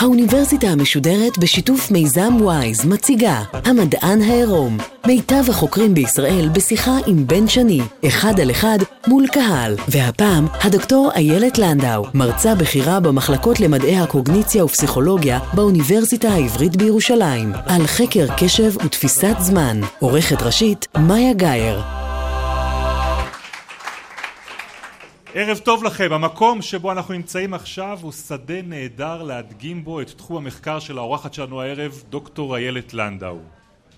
האוניברסיטה המשודרת בשיתוף מיזם וויז מציגה המדען העירום. מיטב החוקרים בישראל בשיחה עם בן שני, אחד על אחד מול קהל. והפעם הדוקטור איילת לנדאו, מרצה בכירה במחלקות למדעי הקוגניציה ופסיכולוגיה באוניברסיטה העברית בירושלים. על חקר קשב ותפיסת זמן. עורכת ראשית מאיה גאייר ערב טוב לכם, המקום שבו אנחנו נמצאים עכשיו הוא שדה נהדר להדגים בו את תחום המחקר של האורחת שלנו הערב, דוקטור איילת לנדאו.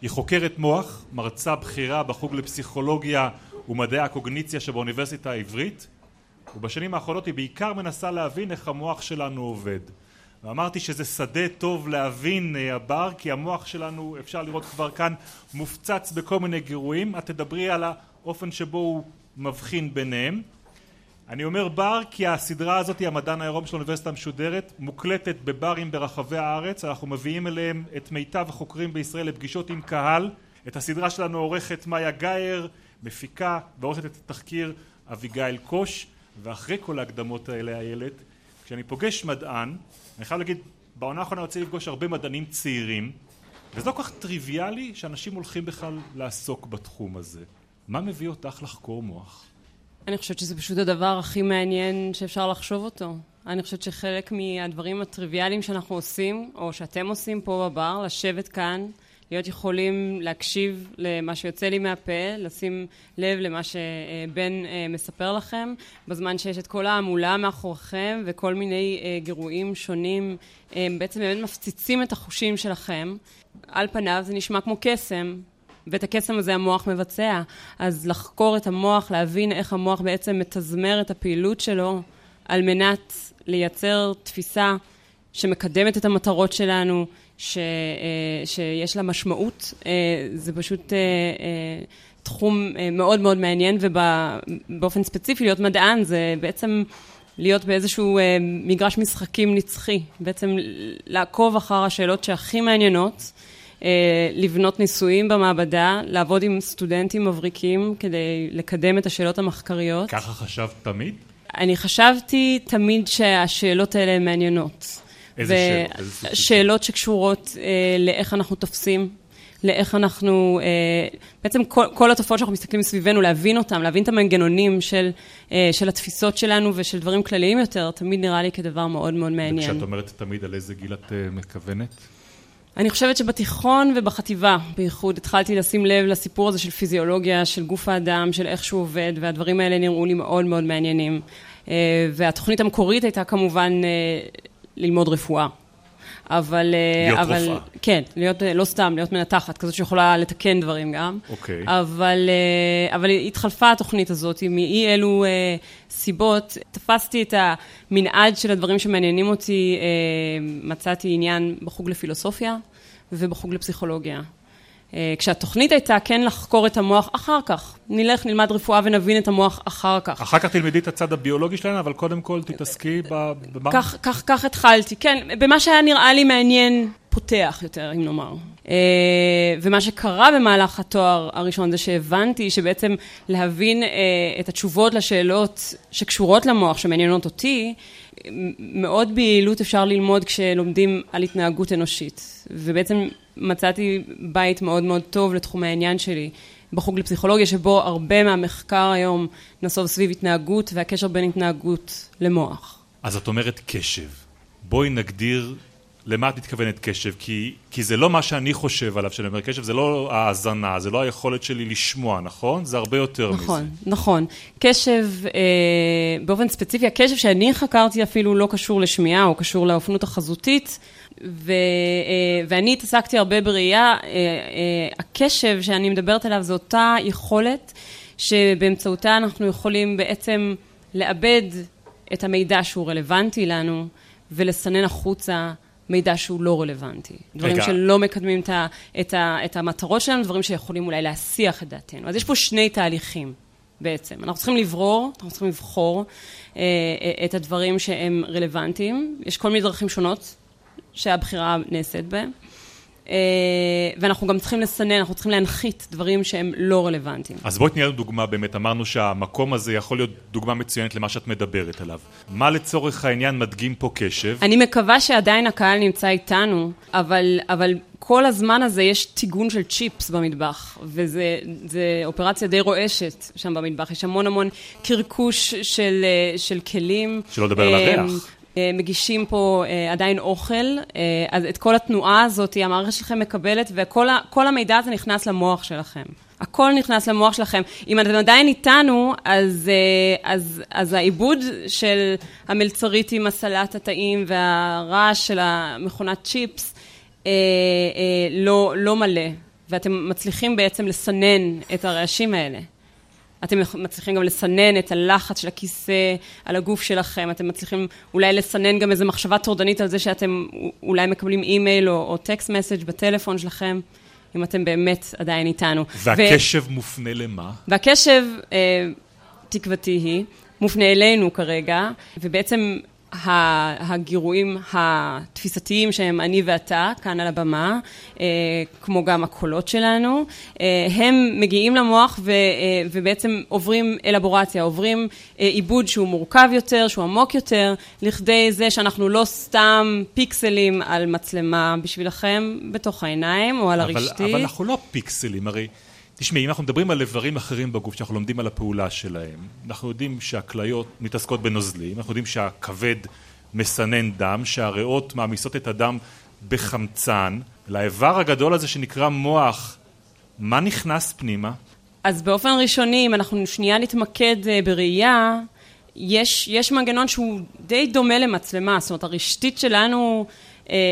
היא חוקרת מוח, מרצה בכירה בחוג לפסיכולוגיה ומדעי הקוגניציה שבאוניברסיטה העברית, ובשנים האחרונות היא בעיקר מנסה להבין איך המוח שלנו עובד. ואמרתי שזה שדה טוב להבין הבר, כי המוח שלנו, אפשר לראות כבר כאן, מופצץ בכל מיני גירויים. את תדברי על האופן שבו הוא מבחין ביניהם. אני אומר בר כי הסדרה הזאת היא המדען העירום של האוניברסיטה המשודרת מוקלטת בברים ברחבי הארץ. אנחנו מביאים אליהם את מיטב החוקרים בישראל לפגישות עם קהל. את הסדרה שלנו עורכת מאיה גאייר מפיקה ועורכת את התחקיר אביגיל קוש. ואחרי כל ההקדמות האלה איילת כשאני פוגש מדען אני חייב להגיד בעונה האחרונה רוצה לפגוש הרבה מדענים צעירים וזה לא כל כך טריוויאלי שאנשים הולכים בכלל לעסוק בתחום הזה. מה מביא אותך לחקור מוח? אני חושבת שזה פשוט הדבר הכי מעניין שאפשר לחשוב אותו. אני חושבת שחלק מהדברים הטריוויאליים שאנחנו עושים, או שאתם עושים פה בבר, לשבת כאן, להיות יכולים להקשיב למה שיוצא לי מהפה, לשים לב למה שבן אה, מספר לכם, בזמן שיש את כל ההמולה מאחוריכם וכל מיני אה, גירויים שונים, בעצם באמת מפציצים את החושים שלכם. על פניו זה נשמע כמו קסם, ואת הקסם הזה המוח מבצע. אז לחקור את המוח, להבין איך המוח בעצם מתזמר את הפעילות שלו, על מנת לייצר תפיסה שמקדמת את המטרות שלנו, ש, אה, שיש לה משמעות, אה, זה פשוט אה, תחום מאוד מאוד מעניין, ובאופן ספציפי להיות מדען זה בעצם להיות באיזשהו מגרש משחקים נצחי, בעצם לעקוב אחר השאלות שהכי מעניינות. אה, לבנות ניסויים במעבדה, לעבוד עם סטודנטים מבריקים כדי לקדם את השאלות המחקריות. ככה חשבת תמיד? אני חשבתי תמיד שהשאלות האלה הן מעניינות. איזה שאלות? שאלות שקשורות אה, לאיך אנחנו תופסים, לאיך אנחנו, אה, בעצם כל, כל התופעות שאנחנו מסתכלים סביבנו, להבין אותם, להבין את המנגנונים של, אה, של התפיסות שלנו ושל דברים כלליים יותר, תמיד נראה לי כדבר מאוד מאוד מעניין. וכשאת אומרת תמיד, על איזה גיל את אה, מכוונת? אני חושבת שבתיכון ובחטיבה, בייחוד, התחלתי לשים לב לסיפור הזה של פיזיולוגיה, של גוף האדם, של איך שהוא עובד, והדברים האלה נראו לי מאוד מאוד מעניינים. אה, והתוכנית המקורית הייתה כמובן אה, ללמוד רפואה. אבל... אה, להיות אבל, רופאה. כן, להיות, לא סתם, להיות מנתחת, כזאת שיכולה לתקן דברים גם. אוקיי. אבל, אה, אבל התחלפה התוכנית הזאת, מאי אלו אה, סיבות, תפסתי את המנעד של הדברים שמעניינים אותי, מצאתי עניין בחוג לפילוסופיה ובחוג לפסיכולוגיה. אה, כשהתוכנית הייתה כן לחקור את המוח אחר כך, נלך נלמד רפואה ונבין את המוח אחר כך. אחר כך תלמדי את הצד הביולוגי שלנו, אבל קודם כל תתעסקי במה? כך, כך, כך התחלתי, כן, במה שהיה נראה לי מעניין, פותח יותר, אם נאמר. אה, ומה שקרה במהלך התואר הראשון זה שהבנתי שבעצם להבין אה, את התשובות לשאלות שקשורות למוח, שמעניינות אותי, מאוד ביעילות אפשר ללמוד כשלומדים על התנהגות אנושית. ובעצם מצאתי בית מאוד מאוד טוב לתחומי העניין שלי בחוג לפסיכולוגיה, שבו הרבה מהמחקר היום נסוב סביב התנהגות והקשר בין התנהגות למוח. אז את אומרת קשב. בואי נגדיר למה את מתכוונת קשב, כי, כי זה לא מה שאני חושב עליו כשאני אומר קשב, זה לא האזנה, זה לא היכולת שלי לשמוע, נכון? זה הרבה יותר נכון, מזה. נכון, נכון. קשב, אה, באופן ספציפי, הקשב שאני חקרתי אפילו לא קשור לשמיעה, או קשור לאופנות החזותית, ו, אה, ואני התעסקתי הרבה בראייה, אה, אה, הקשב שאני מדברת עליו זו אותה יכולת שבאמצעותה אנחנו יכולים בעצם לאבד את המידע שהוא רלוונטי לנו ולסנן החוצה מידע שהוא לא רלוונטי. דברים רגע. שלא מקדמים את, ה, את, ה, את המטרות שלנו, דברים שיכולים אולי להסיח את דעתנו. אז יש פה שני תהליכים בעצם. אנחנו צריכים לברור, אנחנו צריכים לבחור אה, אה, את הדברים שהם רלוונטיים. יש כל מיני דרכים שונות שהבחירה נעשית בהם. אה, ואנחנו גם צריכים לסנן, אנחנו צריכים להנחית דברים שהם לא רלוונטיים. אז בואי תני לנו דוגמה באמת, אמרנו שהמקום הזה יכול להיות דוגמה מצוינת למה שאת מדברת עליו. מה לצורך העניין מדגים פה קשב? אני מקווה שעדיין הקהל נמצא איתנו, אבל, אבל כל הזמן הזה יש טיגון של צ'יפס במטבח, וזו אופרציה די רועשת שם במטבח. יש המון המון קרקוש של, אה, של כלים. שלא לדבר על אה, הריח. אה, מגישים פה עדיין אוכל, אז את כל התנועה הזאת המערכת שלכם מקבלת, וכל המידע הזה נכנס למוח שלכם. הכל נכנס למוח שלכם. אם אתם עדיין איתנו, אז, אז, אז העיבוד של המלצרית עם הסלט הטעים והרעש של המכונת צ'יפס, אה, אה, לא, לא מלא, ואתם מצליחים בעצם לסנן את הרעשים האלה. אתם מצליחים גם לסנן את הלחץ של הכיסא על הגוף שלכם, אתם מצליחים אולי לסנן גם איזו מחשבה טורדנית על זה שאתם אולי מקבלים אימייל או, או טקסט מסאג' בטלפון שלכם, אם אתם באמת עדיין איתנו. והקשב ו... מופנה למה? והקשב, אה, תקוותי היא, מופנה אלינו כרגע, ובעצם הגירויים התפיסתיים שהם אני ואתה כאן על הבמה, אה, כמו גם הקולות שלנו, אה, הם מגיעים למוח ו, אה, ובעצם עוברים אלבורציה, עוברים עיבוד שהוא מורכב יותר, שהוא עמוק יותר, לכדי זה שאנחנו לא סתם פיקסלים על מצלמה בשבילכם בתוך העיניים או על אבל, הרשתית. אבל אנחנו לא פיקסלים, הרי תשמעי, אם אנחנו מדברים על איברים אחרים בגוף, שאנחנו לומדים על הפעולה שלהם, אנחנו יודעים שהכליות מתעסקות בנוזלים, אנחנו יודעים שהכבד מסנן דם, שהריאות מעמיסות את הדם בחמצן, לאיבר הגדול הזה שנקרא מוח, מה נכנס פנימה? אז באופן ראשוני, אם אנחנו שנייה נתמקד אה, בראייה, יש, יש מנגנון שהוא די דומה למצלמה, זאת אומרת הרשתית שלנו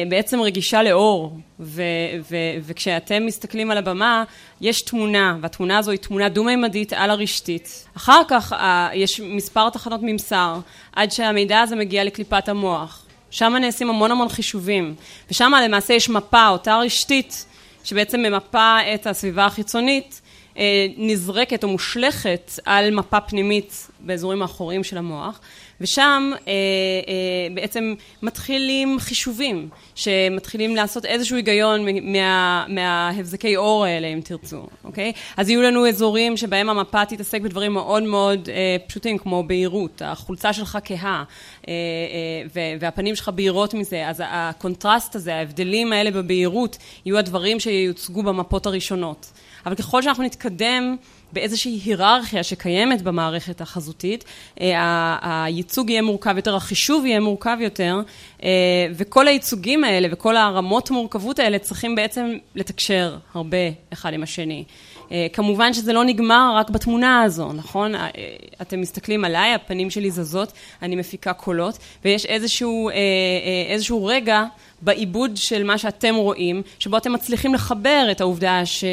בעצם רגישה לאור, ו, ו, וכשאתם מסתכלים על הבמה, יש תמונה, והתמונה הזו היא תמונה דו-מימדית על הרשתית. אחר כך אה, יש מספר תחנות ממסר, עד שהמידע הזה מגיע לקליפת המוח. שם נעשים המון המון חישובים, ושם למעשה יש מפה, אותה רשתית, שבעצם ממפה את הסביבה החיצונית, אה, נזרקת או מושלכת על מפה פנימית באזורים האחוריים של המוח, ושם אה, אה, בעצם מתחילים חישובים, שמתחילים לעשות איזשהו היגיון מה, מההבזקי אור האלה, אם תרצו, אוקיי? אז יהיו לנו אזורים שבהם המפה תתעסק בדברים מאוד מאוד אה, פשוטים, כמו בהירות, החולצה שלך כהה, אה, אה, והפנים שלך בהירות מזה, אז הקונטרסט הזה, ההבדלים האלה בבהירות, יהיו הדברים שיוצגו במפות הראשונות. אבל ככל שאנחנו נתקדם באיזושהי היררכיה שקיימת במערכת החזותית, אה, הייצוג יהיה מורכב יותר, החישוב יהיה מורכב יותר, אה, וכל הייצוגים האלה וכל הרמות מורכבות האלה צריכים בעצם לתקשר הרבה אחד עם השני. אה, כמובן שזה לא נגמר רק בתמונה הזו, נכון? אתם מסתכלים עליי, הפנים שלי זזות, אני מפיקה קולות, ויש איזשהו, איזשהו רגע בעיבוד של מה שאתם רואים, שבו אתם מצליחים לחבר את העובדה ש,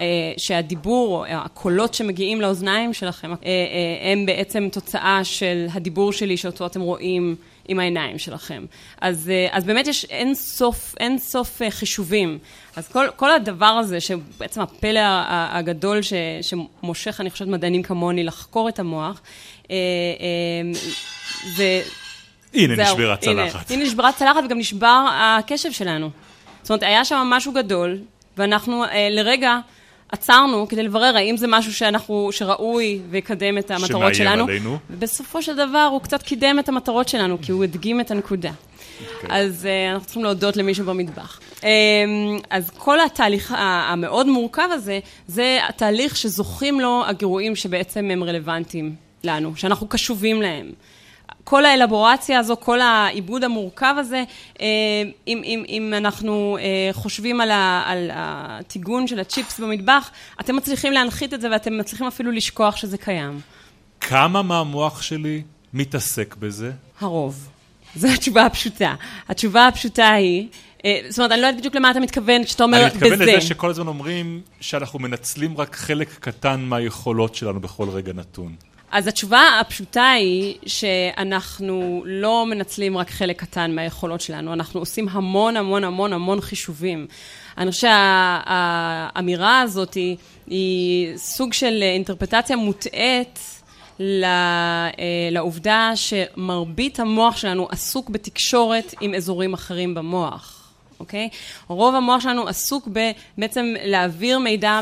אה, שהדיבור, הקולות שמגיעים לאוזניים שלכם, אה, אה, הם בעצם תוצאה של הדיבור שלי שאותו אתם רואים עם העיניים שלכם. אז, אז באמת יש אין סוף, אין סוף חישובים. אז כל, כל הדבר הזה, שבעצם הפלא הגדול ש, שמושך, אני חושבת, מדענים כמוני לחקור את המוח, זה... הנה נשברה צלחת. הנה נשברה צלחת וגם נשבר הקשב שלנו. זאת אומרת, היה שם משהו גדול, ואנחנו אה, לרגע עצרנו כדי לברר האם זה משהו שאנחנו, שראוי ויקדם את המטרות שלנו. שמאיים עלינו. ובסופו של דבר הוא קצת קידם את המטרות שלנו, כי הוא הדגים את הנקודה. Okay. אוקיי. אז uh, אנחנו צריכים להודות למישהו במטבח. Um, אז כל התהליך המאוד מורכב הזה, זה התהליך שזוכים לו הגירויים שבעצם הם רלוונטיים לנו, שאנחנו קשובים להם. כל האלבורציה הזו, כל העיבוד המורכב הזה, אה, אם, אם, אם אנחנו אה, חושבים על, ה, על הטיגון של הצ'יפס במטבח, אתם מצליחים להנחית את זה ואתם מצליחים אפילו לשכוח שזה קיים. כמה מהמוח שלי מתעסק בזה? הרוב. זו התשובה הפשוטה. התשובה הפשוטה היא, אה, זאת אומרת, אני לא יודעת בדיוק למה אתה מתכוון כשאתה אומר בזה. אני מתכוון לזה שכל הזמן אומרים שאנחנו מנצלים רק חלק קטן מהיכולות שלנו בכל רגע נתון. אז התשובה הפשוטה היא שאנחנו לא מנצלים רק חלק קטן מהיכולות שלנו, אנחנו עושים המון המון המון המון חישובים. אני חושבת שהאמירה הזאת היא, היא סוג של אינטרפטציה מוטעית אה, לעובדה שמרבית המוח שלנו עסוק בתקשורת עם אזורים אחרים במוח. אוקיי? רוב המוח שלנו עסוק בעצם להעביר מידע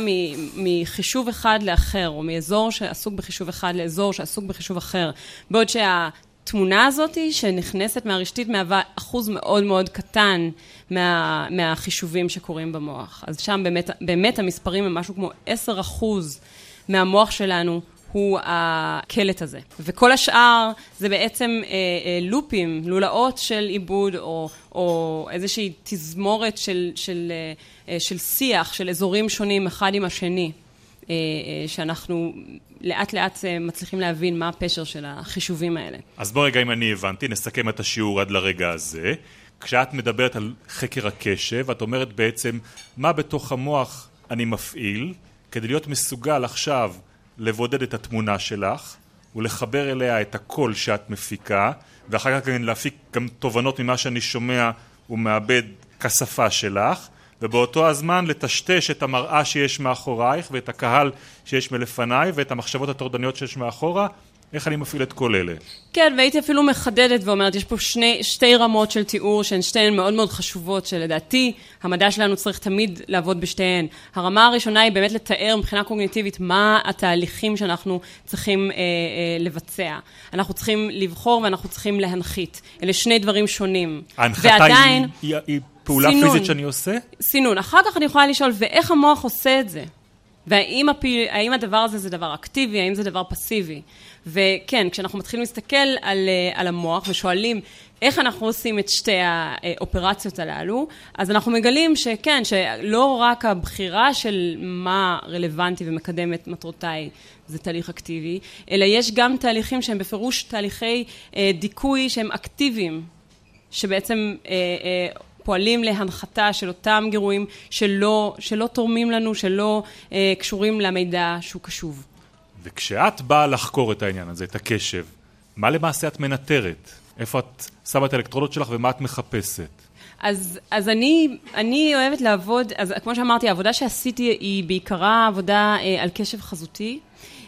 מחישוב אחד לאחר, או מאזור שעסוק בחישוב אחד לאזור שעסוק בחישוב אחר. בעוד שהתמונה הזאת שנכנסת מהרשתית מהווה אחוז מאוד מאוד קטן מה, מהחישובים שקורים במוח. אז שם באמת, באמת המספרים הם משהו כמו 10 אחוז מהמוח שלנו הוא הקלט הזה. וכל השאר זה בעצם אה, אה, לופים, לולאות של עיבוד או, או איזושהי תזמורת של, של, אה, אה, של שיח, של אזורים שונים אחד עם השני, אה, אה, שאנחנו לאט לאט אה, מצליחים להבין מה הפשר של החישובים האלה. אז בוא רגע, אם אני הבנתי, נסכם את השיעור עד לרגע הזה. כשאת מדברת על חקר הקשב, את אומרת בעצם מה בתוך המוח אני מפעיל כדי להיות מסוגל עכשיו לבודד את התמונה שלך ולחבר אליה את הקול שאת מפיקה ואחר כך להפיק גם תובנות ממה שאני שומע ומאבד כשפה שלך ובאותו הזמן לטשטש את המראה שיש מאחורייך ואת הקהל שיש מלפניי ואת המחשבות הטורדניות שיש מאחורה איך אני מפעיל את כל אלה? כן, והייתי אפילו מחדדת ואומרת, יש פה שני, שתי רמות של תיאור שהן שתיהן מאוד מאוד חשובות, שלדעתי המדע שלנו צריך תמיד לעבוד בשתיהן. הרמה הראשונה היא באמת לתאר מבחינה קוגניטיבית מה התהליכים שאנחנו צריכים אה, אה, לבצע. אנחנו צריכים לבחור ואנחנו צריכים להנחית. אלה שני דברים שונים. ההנחתה ועדיין, היא, היא, היא פעולה סינון, פיזית שאני עושה? סינון. אחר כך אני יכולה לשאול, ואיך המוח עושה את זה? והאם הפי... הדבר הזה זה דבר אקטיבי, האם זה דבר פסיבי. וכן, כשאנחנו מתחילים להסתכל על, אה, על המוח ושואלים איך אנחנו עושים את שתי האופרציות הללו, אז אנחנו מגלים שכן, שלא רק הבחירה של מה רלוונטי ומקדם את מטרותיי זה תהליך אקטיבי, אלא יש גם תהליכים שהם בפירוש תהליכי אה, דיכוי שהם אקטיביים, שבעצם אה, אה, פועלים להנחתה של אותם גירויים שלא, שלא תורמים לנו, שלא אה, קשורים למידע שהוא קשוב. וכשאת באה לחקור את העניין הזה, את הקשב, מה למעשה את מנטרת? איפה את שמה את האלקטרודות שלך ומה את מחפשת? אז, אז אני, אני אוהבת לעבוד, אז כמו שאמרתי, העבודה שעשיתי היא בעיקרה עבודה אה, על קשב חזותי.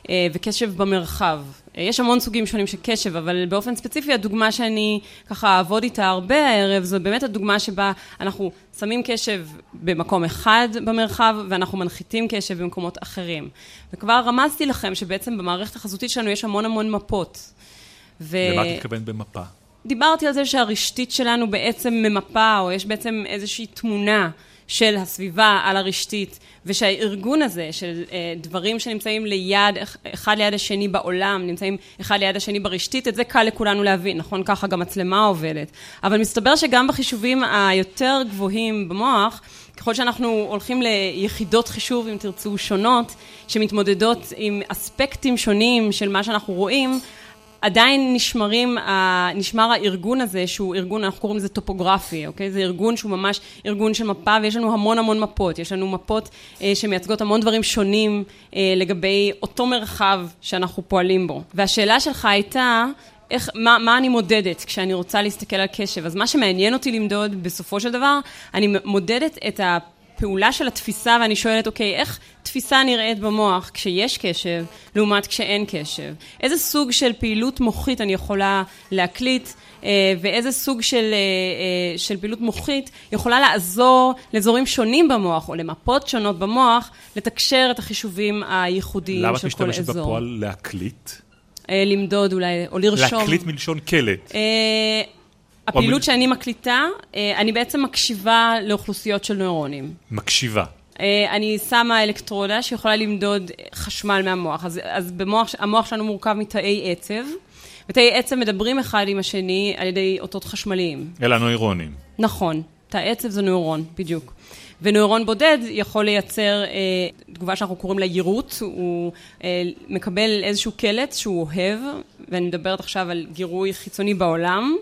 אה, וקשב במרחב. אה, יש המון סוגים שונים של קשב, אבל באופן ספציפי הדוגמה שאני ככה אעבוד איתה הרבה הערב, זו באמת הדוגמה שבה אנחנו שמים קשב במקום אחד במרחב, ואנחנו מנחיתים קשב במקומות אחרים. וכבר רמזתי לכם שבעצם במערכת החזותית שלנו יש המון המון מפות. ו... למה את מתכוונת במפה? דיברתי על זה שהרשתית שלנו בעצם ממפה, או יש בעצם איזושהי תמונה של הסביבה על הרשתית, ושהארגון הזה של אה, דברים שנמצאים ליד, אחד ליד השני בעולם, נמצאים אחד ליד השני ברשתית, את זה קל לכולנו להבין, נכון? ככה גם מצלמה עובדת. אבל מסתבר שגם בחישובים היותר גבוהים במוח, ככל שאנחנו הולכים ליחידות חישוב, אם תרצו, שונות, שמתמודדות עם אספקטים שונים של מה שאנחנו רואים, עדיין נשמרים, נשמר הארגון הזה, שהוא ארגון, אנחנו קוראים לזה טופוגרפי, אוקיי? זה ארגון שהוא ממש ארגון של מפה, ויש לנו המון המון מפות. יש לנו מפות אה, שמייצגות המון דברים שונים אה, לגבי אותו מרחב שאנחנו פועלים בו. והשאלה שלך הייתה, איך, מה, מה אני מודדת כשאני רוצה להסתכל על קשב? אז מה שמעניין אותי למדוד בסופו של דבר, אני מודדת את ה... פעולה של התפיסה, ואני שואלת, אוקיי, איך תפיסה נראית במוח כשיש קשב, לעומת כשאין קשב? איזה סוג של פעילות מוחית אני יכולה להקליט, אה, ואיזה סוג של, אה, אה, של פעילות מוחית יכולה לעזור לאזורים שונים במוח, או למפות שונות במוח, לתקשר את החישובים הייחודיים של כל אזור. למה את משתמשת בפועל להקליט? למדוד אולי, או לרשום. להקליט מלשון קלט. הפעילות שאני מקליטה, אה, אני בעצם מקשיבה לאוכלוסיות של נוירונים. מקשיבה. אה, אני שמה אלקטרודה שיכולה למדוד חשמל מהמוח. אז, אז במוח, המוח שלנו מורכב מתאי עצב, ותאי עצב מדברים אחד עם השני על ידי אותות חשמליים. אלה נוירונים. נכון. תא עצב זה נוירון, בדיוק. ונוירון בודד יכול לייצר אה, תגובה שאנחנו קוראים לה יירוט, הוא אה, מקבל איזשהו קלט שהוא אוהב, ואני מדברת עכשיו על גירוי חיצוני בעולם.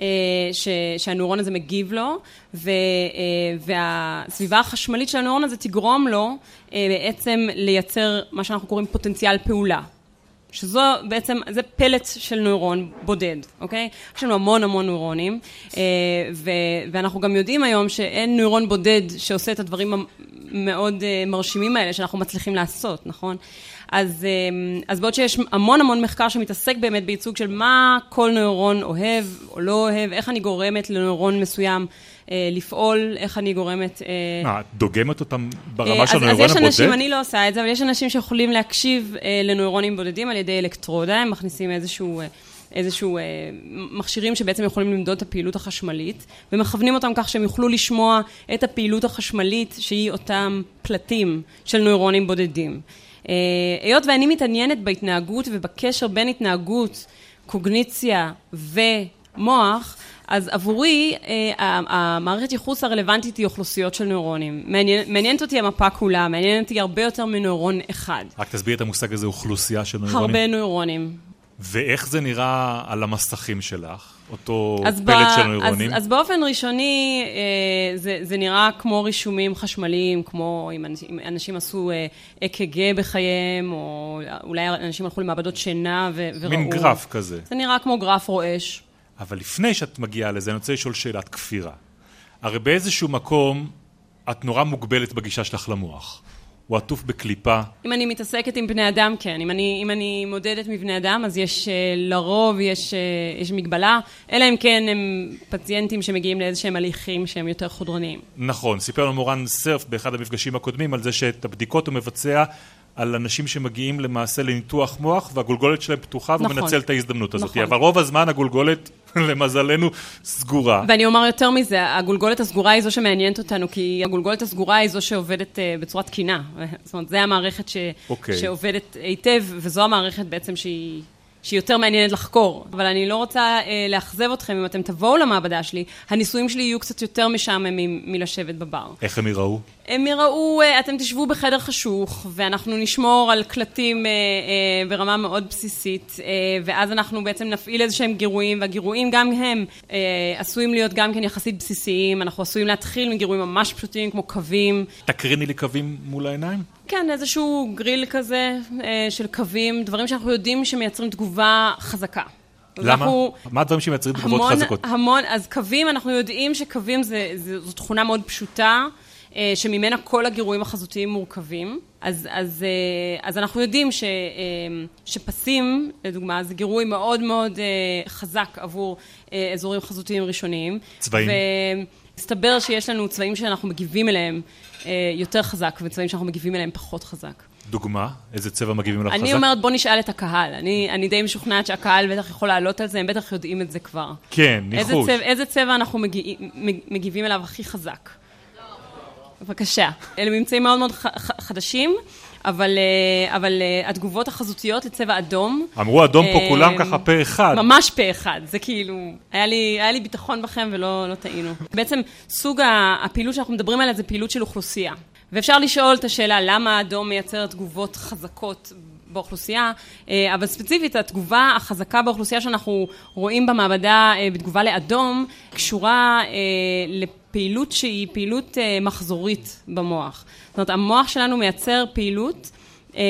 אה, ש, שהנוירון הזה מגיב לו, ו, אה, והסביבה החשמלית של הנוירון הזה תגרום לו אה, בעצם לייצר מה שאנחנו קוראים פוטנציאל פעולה. שזו בעצם, זה פלט של נוירון בודד, אוקיי? יש לנו המון המון נוירונים, אה, ו, ואנחנו גם יודעים היום שאין נוירון בודד שעושה את הדברים המאוד אה, מרשימים האלה שאנחנו מצליחים לעשות, נכון? אז, אה, אז בעוד שיש המון המון מחקר שמתעסק באמת בייצוג של מה כל נוירון אוהב או לא אוהב, איך אני גורמת לנוירון מסוים לפעול, איך אני גורמת... אה, מה, את דוגמת אותם ברמה של נוירון הבודד? אז יש אנשים, אני לא עושה את זה, אבל יש אנשים שיכולים להקשיב לנוירונים בודדים על ידי אלקטרודה, הם מכניסים איזשהו... איזשהו אה, מכשירים שבעצם יכולים למדוד את הפעילות החשמלית, ומכוונים אותם כך שהם יוכלו לשמוע את הפעילות החשמלית שהיא אותם פלטים של נוירונים בודדים. אה, היות ואני מתעניינת בהתנהגות ובקשר בין התנהגות, קוגניציה ומוח, אז עבורי אה, המערכת ייחוס הרלוונטית היא אוכלוסיות של נוירונים. מעניינת אותי המפה כולה, מעניינת אותי הרבה יותר מנוירון אחד. רק תסביר את המושג הזה, אוכלוסייה של נוירונים. הרבה נוירונים. ואיך זה נראה על המסכים שלך, אותו פלט של נוירונים? אז, אז באופן ראשוני אה, זה, זה נראה כמו רישומים חשמליים, כמו אם אנשים, אם אנשים עשו אק"ג אה, בחייהם, או אולי אנשים הלכו למעבדות שינה ו, וראו. מין גרף כזה. זה נראה כמו גרף רועש. אבל לפני שאת מגיעה לזה, אני רוצה לשאול שאלת כפירה. הרי באיזשהו מקום את נורא מוגבלת בגישה שלך למוח. הוא עטוף בקליפה. אם אני מתעסקת עם בני אדם, כן. אם אני, אם אני מודדת מבני אדם, אז יש אה, לרוב, יש, אה, יש מגבלה, אלא אם כן הם פציינטים שמגיעים לאיזה שהם הליכים שהם יותר חודרניים. נכון. סיפר לנו מורן סרף באחד המפגשים הקודמים על זה שאת הבדיקות הוא מבצע על אנשים שמגיעים למעשה לניתוח מוח והגולגולת שלהם פתוחה והוא נכון. מנצל את ההזדמנות הזאת. נכון. אבל רוב הזמן הגולגולת, למזלנו, סגורה. ואני אומר יותר מזה, הגולגולת הסגורה היא זו שמעניינת אותנו, כי הגולגולת הסגורה היא זו שעובדת uh, בצורה תקינה. זאת אומרת, זו המערכת ש... okay. אוקיי. שעובדת היטב, וזו המערכת בעצם שהיא... שהיא יותר מעניינת לחקור. אבל אני לא רוצה אה, לאכזב אתכם, אם אתם תבואו למעבדה שלי, הניסויים שלי יהיו קצת יותר משעממים מלשבת בבר. איך הם יראו? הם יראו, אה, אתם תשבו בחדר חשוך, ואנחנו נשמור על קלטים אה, אה, ברמה מאוד בסיסית, ואז אנחנו בעצם נפעיל איזה שהם גירויים, והגירויים גם הם עשויים להיות גם כן יחסית בסיסיים, אנחנו עשויים להתחיל מגירויים ממש פשוטים כמו קווים. תקריני לי קווים מול העיניים? כן, איזשהו גריל כזה של קווים, דברים שאנחנו יודעים שמייצרים תגובה חזקה. למה? אנחנו, מה הדברים שמייצרים תגובות חזקות? המון, אז קווים, אנחנו יודעים שקווים זה, זה, זו תכונה מאוד פשוטה, שממנה כל הגירויים החזותיים מורכבים. אז, אז, אה, אז אנחנו יודעים ש, שפסים, לדוגמה, זה גירוי מאוד מאוד חזק עבור אזורים חזותיים ראשוניים. צבעים. ומסתבר שיש לנו צבעים שאנחנו מגיבים אליהם אה, יותר חזק, וצבעים שאנחנו מגיבים אליהם פחות חזק. דוגמה? איזה צבע מגיבים לך חזק? אני אומרת, בוא נשאל את הקהל. אני, אני די משוכנעת שהקהל בטח יכול לעלות על זה, הם בטח יודעים את זה כבר. כן, ניחוש. איזה צבע, איזה צבע אנחנו מגיע, מגיבים אליו הכי חזק? בבקשה. אלה ממצאים מאוד מאוד חדשים. אבל, אה, אבל אה, התגובות החזותיות לצבע אדום... אמרו אדום פה כולם ככה פה אחד. ממש פה אחד, זה כאילו... היה לי, היה לי ביטחון בכם ולא לא טעינו. בעצם סוג הפעילות שאנחנו מדברים עליה זה פעילות של אוכלוסייה. ואפשר לשאול את השאלה למה האדום מייצר תגובות חזקות באוכלוסייה, אה, אבל ספציפית התגובה החזקה באוכלוסייה שאנחנו רואים במעבדה בתגובה לאדום קשורה לפעילות שהיא פעילות מחזורית במוח. זאת אומרת, המוח שלנו מייצר פעילות אה,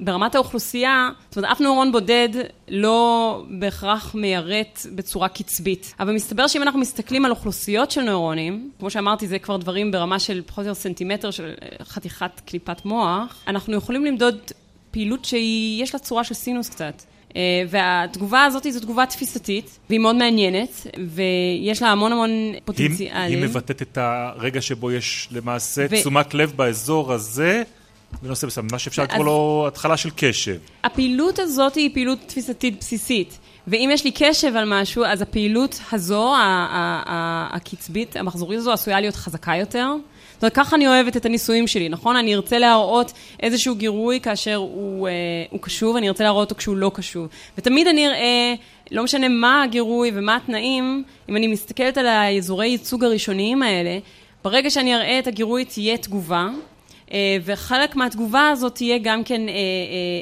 ברמת האוכלוסייה, זאת אומרת, אף נוירון בודד לא בהכרח מיירט בצורה קצבית. אבל מסתבר שאם אנחנו מסתכלים על אוכלוסיות של נוירונים, כמו שאמרתי, זה כבר דברים ברמה של פחות או יותר סנטימטר של אה, חתיכת קליפת מוח, אנחנו יכולים למדוד פעילות שיש לה צורה של סינוס קצת. אה, והתגובה הזאת זו תגובה תפיסתית, והיא מאוד מעניינת, ויש לה המון המון פוטנציאלים. היא מבטאת את הרגע שבו יש למעשה ו... תשומת לב באזור הזה. בנושא מסוים, מה שאפשר לקרוא לו התחלה של קשב. הפעילות הזאת היא פעילות תפיסתית בסיסית. ואם יש לי קשב על משהו, אז הפעילות הזו, הקצבית, המחזורית הזו, עשויה להיות חזקה יותר. זאת אומרת, ככה אני אוהבת את הניסויים שלי, נכון? אני ארצה להראות איזשהו גירוי כאשר הוא, אה, הוא קשוב, אני ארצה להראות אותו כשהוא לא קשוב. ותמיד אני אראה, לא משנה מה הגירוי ומה התנאים, אם אני מסתכלת על האזורי ייצוג הראשוניים האלה, ברגע שאני אראה את הגירוי תהיה תגובה, אה, וחלק מהתגובה הזאת תהיה גם כן אה,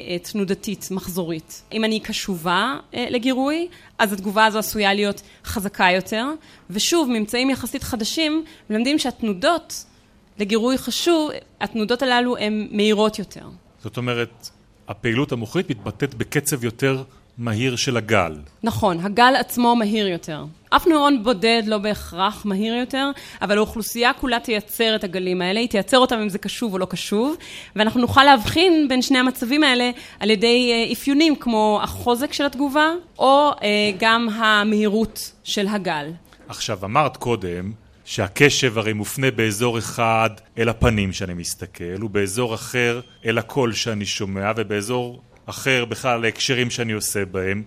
אה, תנודתית, מחזורית. אם אני קשובה לגירוי, אז התגובה הזו עשויה להיות חזקה יותר, ושוב, ממצאים יחסית חדשים מלמדים שהתנודות לגירוי חשוב, התנודות הללו הן מהירות יותר. זאת אומרת, הפעילות המוחית מתבטאת בקצב יותר מהיר של הגל. נכון, הגל עצמו מהיר יותר. אף נוירון בודד לא בהכרח מהיר יותר, אבל האוכלוסייה כולה תייצר את הגלים האלה, היא תייצר אותם אם זה קשוב או לא קשוב, ואנחנו נוכל להבחין בין שני המצבים האלה על ידי אה, אפיונים כמו החוזק של התגובה, או אה, גם המהירות של הגל. עכשיו, אמרת קודם שהקשב הרי מופנה באזור אחד אל הפנים שאני מסתכל, ובאזור אחר אל הקול שאני שומע, ובאזור אחר בכלל להקשרים שאני עושה בהם.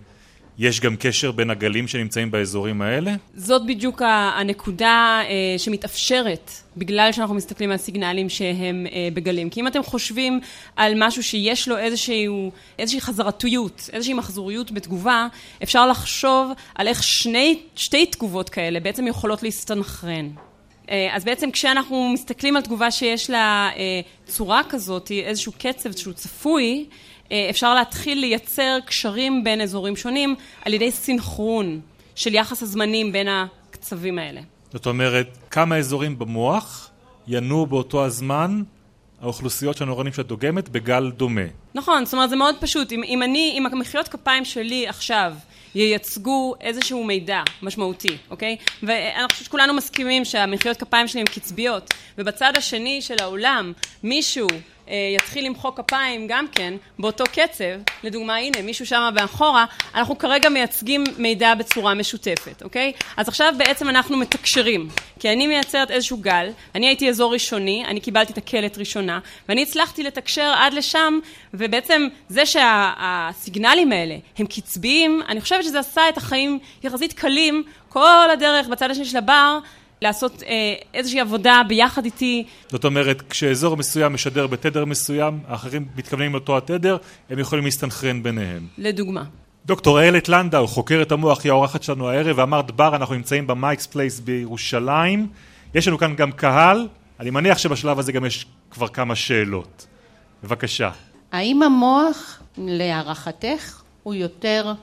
יש גם קשר בין הגלים שנמצאים באזורים האלה? זאת בדיוק הנקודה אה, שמתאפשרת בגלל שאנחנו מסתכלים על סיגנלים שהם אה, בגלים. כי אם אתם חושבים על משהו שיש לו איזשהו, איזושהי חזרתיות, איזושהי מחזוריות בתגובה, אפשר לחשוב על איך שני, שתי תגובות כאלה בעצם יכולות להסתנכרן. אה, אז בעצם כשאנחנו מסתכלים על תגובה שיש לה צורה כזאת, איזשהו קצב שהוא צפוי, אפשר להתחיל לייצר קשרים בין אזורים שונים על ידי סינכרון של יחס הזמנים בין הקצבים האלה. זאת אומרת, כמה אזורים במוח ינועו באותו הזמן האוכלוסיות של הנוירונים שאת דוגמת בגל דומה. נכון, זאת אומרת זה מאוד פשוט. אם, אם אני, אם המחיאות כפיים שלי עכשיו ייצגו איזשהו מידע משמעותי, אוקיי? ואני חושבת שכולנו מסכימים שהמחיאות כפיים שלי הן קצביות, ובצד השני של האולם מישהו אה, יתחיל למחוא כפיים גם כן באותו קצב, לדוגמה הנה מישהו שם מאחורה, אנחנו כרגע מייצגים מידע בצורה משותפת, אוקיי? אז עכשיו בעצם אנחנו מתקשרים, כי אני מייצרת איזשהו גל, אני הייתי אזור ראשוני, אני קיבלתי את הקלט ראשונה, ואני הצלחתי לתקשר עד לשם, ובעצם זה שהסיגנלים האלה הם קצביים, אני חושבת שזה עשה את החיים יחסית קלים כל הדרך בצד השני של הבר לעשות אה, איזושהי עבודה ביחד איתי. זאת אומרת, כשאזור מסוים משדר בתדר מסוים, האחרים מתכוונים לאותו התדר, הם יכולים להסתנכרן ביניהם. לדוגמה. דוקטור איילת לנדאו, חוקרת המוח, היא האורחת שלנו הערב, ואמרתי כבר, אנחנו נמצאים במייקס פלייס בירושלים. יש לנו כאן גם קהל, אני מניח שבשלב הזה גם יש כבר כמה שאלות. בבקשה. האם המוח, להערכתך, הוא יותר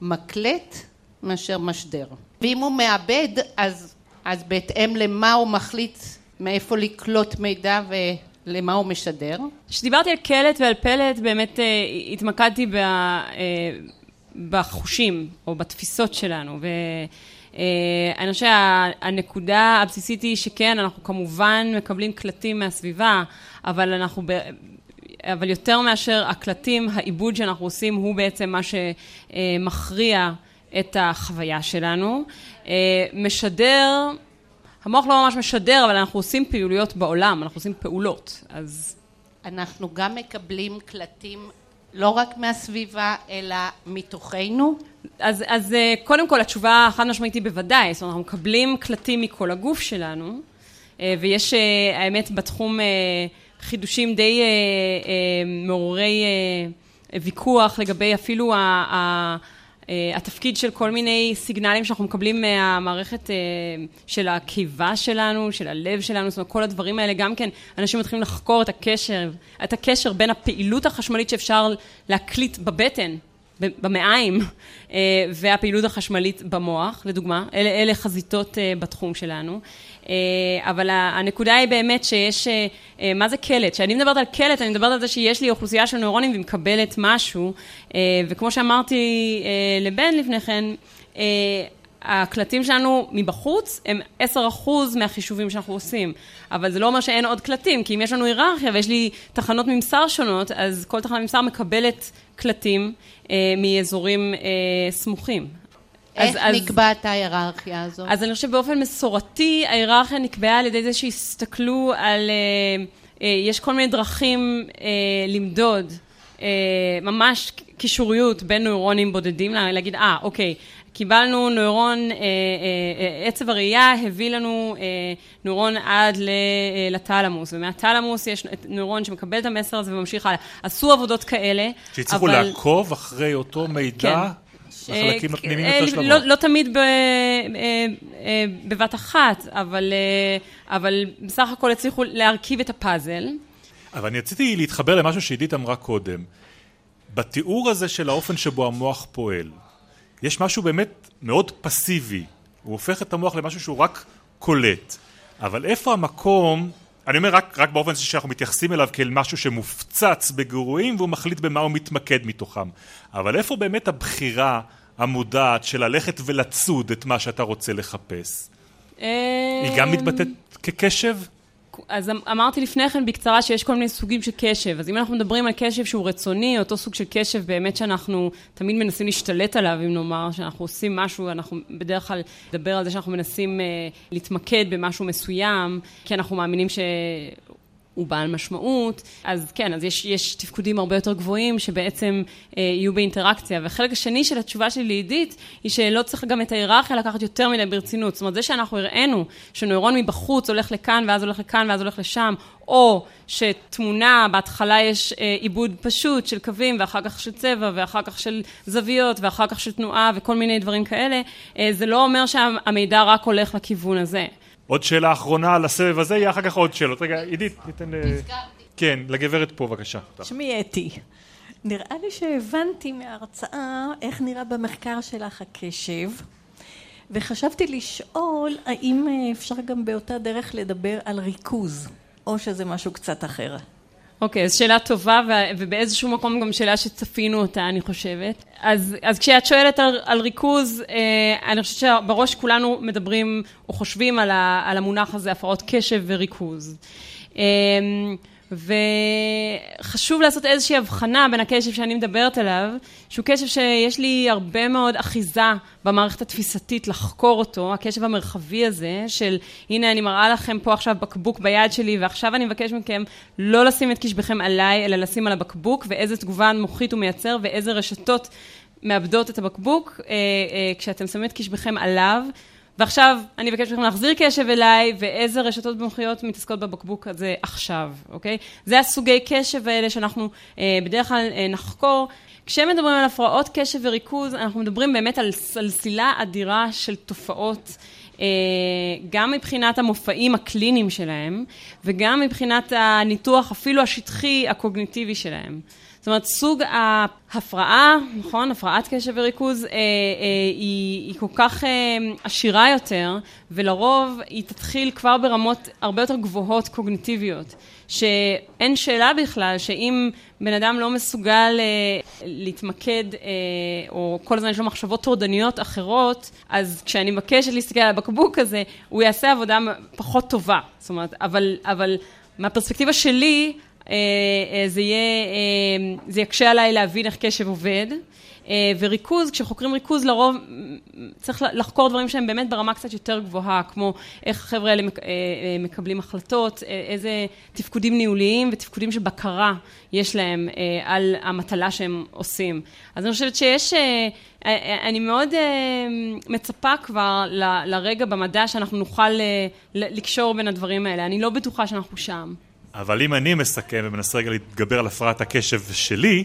מקלט מאשר משדר? ואם הוא מעבד, אז אז בהתאם למה הוא מחליט מאיפה לקלוט מידע ולמה הוא משדר? כשדיברתי על קלט ועל פלט באמת אה, התמקדתי ב, אה, בחושים או בתפיסות שלנו ואני חושבת שהנקודה הבסיסית היא שכן, אנחנו כמובן מקבלים קלטים מהסביבה, אבל אנחנו, ב... אבל יותר מאשר הקלטים, העיבוד שאנחנו עושים הוא בעצם מה שמכריע את החוויה שלנו. אה, משדר, המוח לא ממש משדר, אבל אנחנו עושים פעילויות בעולם, אנחנו עושים פעולות, אז... אנחנו גם מקבלים קלטים לא רק מהסביבה, אלא מתוכנו? אז, אז אה, קודם כל, התשובה החד משמעית היא בוודאי, זאת אומרת, אנחנו מקבלים קלטים מכל הגוף שלנו, אה, ויש, האמת, בתחום חידושים די מעוררי ויכוח לגבי אפילו ה... אה, התפקיד של כל מיני סיגנלים שאנחנו מקבלים מהמערכת אה, של הקיבה שלנו, של הלב שלנו, זאת אומרת, כל הדברים האלה, גם כן, אנשים מתחילים לחקור את הקשר, את הקשר בין הפעילות החשמלית שאפשר להקליט בבטן, במעיים, אה, והפעילות החשמלית במוח, לדוגמה, אלה, אלה חזיתות בתחום שלנו. אבל הנקודה היא באמת שיש, מה זה קלט? כשאני מדברת על קלט, אני מדברת על זה שיש לי אוכלוסייה של נוירונים והיא מקבלת משהו, וכמו שאמרתי לבן לפני כן, הקלטים שלנו מבחוץ הם 10% מהחישובים שאנחנו עושים, אבל זה לא אומר שאין עוד קלטים, כי אם יש לנו היררכיה ויש לי תחנות ממסר שונות, אז כל תחנת ממסר מקבלת קלטים אה, מאזורים אה, סמוכים. איך אז, נקבעת ההיררכיה הזו? אז אני חושבת באופן מסורתי, ההיררכיה נקבעה על ידי זה שהסתכלו על... אה, אה, יש כל מיני דרכים אה, למדוד, אה, ממש קישוריות בין נוירונים בודדים, להגיד, אה, אוקיי, קיבלנו נוירון, אה, אה, אה, עצב הראייה הביא לנו נוירון עד לתלמוס, ומהתלמוס יש נוירון שמקבל את המסר הזה וממשיך הלאה. עשו עבודות כאלה, שהצליחו אבל... לעקוב אחרי אותו מידע? כן. לחלקים אה, הפנימיים יותר של לא, לא תמיד ב, בבת אחת, אבל, אבל בסך הכל הצליחו להרכיב את הפאזל. אבל אני רציתי להתחבר למשהו שעידית אמרה קודם. בתיאור הזה של האופן שבו המוח פועל, יש משהו באמת מאוד פסיבי. הוא הופך את המוח למשהו שהוא רק קולט. אבל איפה המקום אני אומר רק, רק באופן שאנחנו מתייחסים אליו כאל משהו שמופצץ בגירויים והוא מחליט במה הוא מתמקד מתוכם. אבל איפה באמת הבחירה המודעת של ללכת ולצוד את מה שאתה רוצה לחפש? היא גם מתבטאת כקשב? אז אמ- אמרתי לפני כן בקצרה שיש כל מיני סוגים של קשב. אז אם אנחנו מדברים על קשב שהוא רצוני, אותו סוג של קשב באמת שאנחנו תמיד מנסים להשתלט עליו, אם נאמר, שאנחנו עושים משהו, אנחנו בדרך כלל נדבר על זה שאנחנו מנסים אה, להתמקד במשהו מסוים, כי אנחנו מאמינים ש... הוא בעל משמעות, אז כן, אז יש, יש תפקודים הרבה יותר גבוהים שבעצם אה, יהיו באינטראקציה. והחלק השני של התשובה שלי לעידית, היא שלא צריך גם את ההיררכיה לקחת יותר מדי ברצינות. זאת אומרת, זה שאנחנו הראינו שנוירון מבחוץ הולך לכאן, ואז הולך לכאן, ואז הולך לשם, או שתמונה, בהתחלה יש אה, עיבוד פשוט של קווים, ואחר כך של צבע, ואחר כך של זוויות, ואחר כך של תנועה, וכל מיני דברים כאלה, אה, זה לא אומר שהמידע רק הולך לכיוון הזה. עוד שאלה אחרונה על הסבב הזה, יהיה אחר כך עוד שאלות. רגע, עידית, ניתן ל... כן, לגברת פה, בבקשה. שמי אתי. נראה לי שהבנתי מההרצאה איך נראה במחקר שלך הקשב, וחשבתי לשאול האם אפשר גם באותה דרך לדבר על ריכוז, או שזה משהו קצת אחר. אוקיי, okay, אז שאלה טובה, ובאיזשהו מקום גם שאלה שצפינו אותה, אני חושבת. אז, אז כשאת שואלת על, על ריכוז, אה, אני חושבת שבראש כולנו מדברים או חושבים על, ה, על המונח הזה, הפרעות קשב וריכוז. אה, וחשוב לעשות איזושהי הבחנה בין הקשב שאני מדברת עליו, שהוא קשב שיש לי הרבה מאוד אחיזה במערכת התפיסתית לחקור אותו, הקשב המרחבי הזה של הנה אני מראה לכם פה עכשיו בקבוק ביד שלי ועכשיו אני מבקש מכם לא לשים את קשבכם עליי אלא לשים על הבקבוק ואיזה תגובה מוחית הוא מייצר ואיזה רשתות מאבדות את הבקבוק אה, אה, כשאתם שמים את קשבכם עליו ועכשיו אני מבקשת מכם להחזיר קשב אליי, ואיזה רשתות מומחיות מתעסקות בבקבוק הזה עכשיו, אוקיי? זה הסוגי קשב האלה שאנחנו אה, בדרך כלל אה, נחקור. כשמדברים על הפרעות קשב וריכוז, אנחנו מדברים באמת על סלסילה אדירה של תופעות. אה, גם מבחינת המופעים הקליניים שלהם, וגם מבחינת הניתוח אפילו השטחי הקוגניטיבי שלהם. זאת אומרת, סוג ההפרעה, נכון, הפרעת קשב וריכוז, אה, אה, היא, היא כל כך אה, עשירה יותר, ולרוב היא תתחיל כבר ברמות הרבה יותר גבוהות קוגניטיביות, שאין שאלה בכלל שאם בן אדם לא מסוגל אה, להתמקד, אה, או כל הזמן יש לו מחשבות טורדניות אחרות, אז כשאני מבקשת להסתכל על הבקבוק הזה, הוא יעשה עבודה פחות טובה. זאת אומרת, אבל, אבל מהפרספקטיבה שלי, זה יהיה, אה, זה יקשה עליי להבין איך קשב עובד. וריכוז, כשחוקרים ריכוז לרוב צריך לחקור דברים שהם באמת ברמה קצת יותר גבוהה, כמו איך החבר'ה האלה מקבלים החלטות, איזה תפקודים ניהוליים ותפקודים של בקרה יש להם על המטלה שהם עושים. אז אני חושבת שיש, אני מאוד מצפה כבר לרגע במדע שאנחנו נוכל לקשור בין הדברים האלה. אני לא בטוחה שאנחנו שם. אבל אם אני מסכם ומנסה רגע להתגבר על הפרעת הקשב שלי,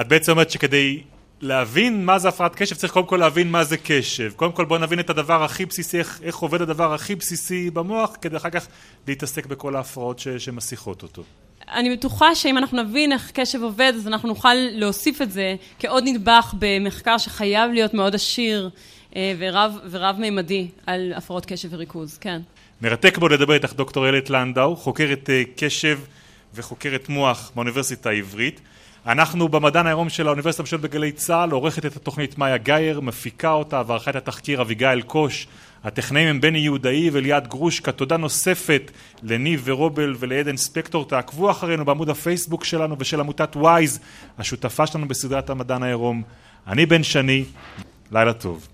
את בעצם אומרת שכדי להבין מה זה הפרעת קשב צריך קודם כל להבין מה זה קשב. קודם כל בואו נבין את הדבר הכי בסיסי, איך, איך עובד הדבר הכי בסיסי במוח, כדי אחר כך להתעסק בכל ההפרעות ש, שמסיחות אותו. אני בטוחה שאם אנחנו נבין איך קשב עובד, אז אנחנו נוכל להוסיף את זה כעוד נדבך במחקר שחייב להיות מאוד עשיר אה, ורב, ורב מימדי על הפרעות קשב וריכוז, כן. מרתק בו לדבר איתך דוקטור איילת לנדאו, חוקרת אה, קשב וחוקרת מוח באוניברסיטה העברית. אנחנו במדען העירום של האוניברסיטה המשולת בגלי צה"ל, עורכת את התוכנית מאיה גייר, מפיקה אותה וערכה את התחקיר אביגיל קוש. הטכנאים הם בני יהודאי וליעד גרושקה. תודה נוספת לניב ורובל ולעדן ספקטור. תעקבו אחרינו בעמוד הפייסבוק שלנו ושל עמותת וויז, השותפה שלנו בסדרת המדען העירום. אני בן שני, לילה טוב.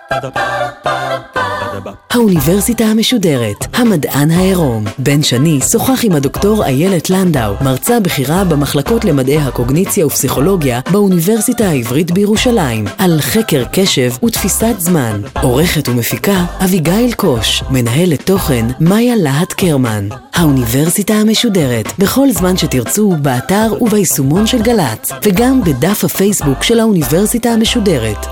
האוניברסיטה המשודרת, המדען העירום. בן שני שוחח עם הדוקטור איילת לנדאו, מרצה בכירה במחלקות למדעי הקוגניציה ופסיכולוגיה באוניברסיטה העברית בירושלים, על חקר קשב ותפיסת זמן. עורכת ומפיקה אביגיל קוש, מנהלת תוכן מאיה להט קרמן. האוניברסיטה המשודרת, בכל זמן שתרצו, באתר וביישומון של גל"צ, וגם בדף הפייסבוק של האוניברסיטה המשודרת.